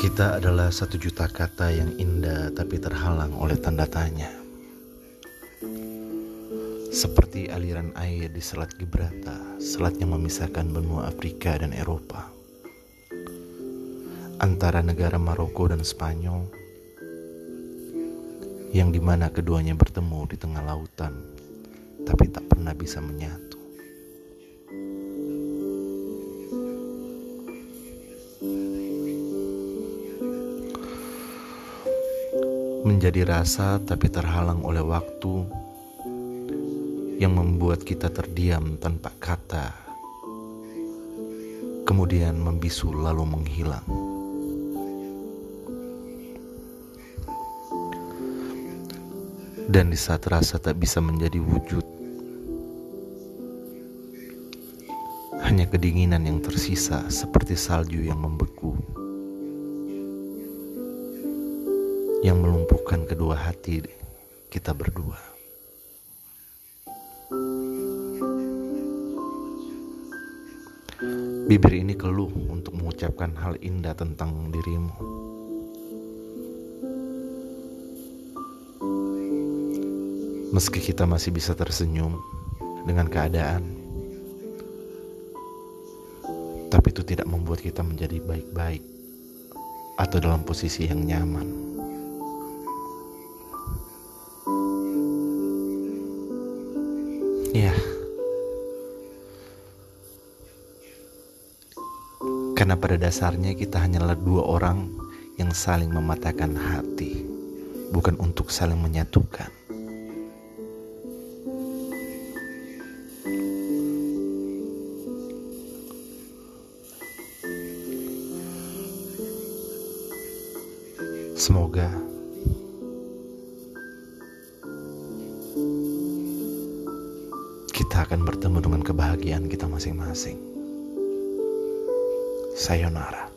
Kita adalah satu juta kata yang indah tapi terhalang oleh tanda tanya. Seperti aliran air di Selat Gibraltar, selat yang memisahkan benua Afrika dan Eropa. Antara negara Maroko dan Spanyol, yang di mana keduanya bertemu di tengah lautan, tapi tak pernah bisa menyatu. Menjadi rasa tapi terhalang oleh waktu yang membuat kita terdiam tanpa kata, kemudian membisu lalu menghilang. Dan di saat rasa tak bisa menjadi wujud, hanya kedinginan yang tersisa seperti salju yang membeku. Yang melumpuhkan kedua hati kita berdua. Bibir ini keluh untuk mengucapkan hal indah tentang dirimu. Meski kita masih bisa tersenyum dengan keadaan, tapi itu tidak membuat kita menjadi baik-baik atau dalam posisi yang nyaman. Ya. Karena pada dasarnya kita hanyalah dua orang yang saling mematahkan hati, bukan untuk saling menyatukan. Semoga kita akan bertemu dengan kebahagiaan kita masing-masing. Sayonara.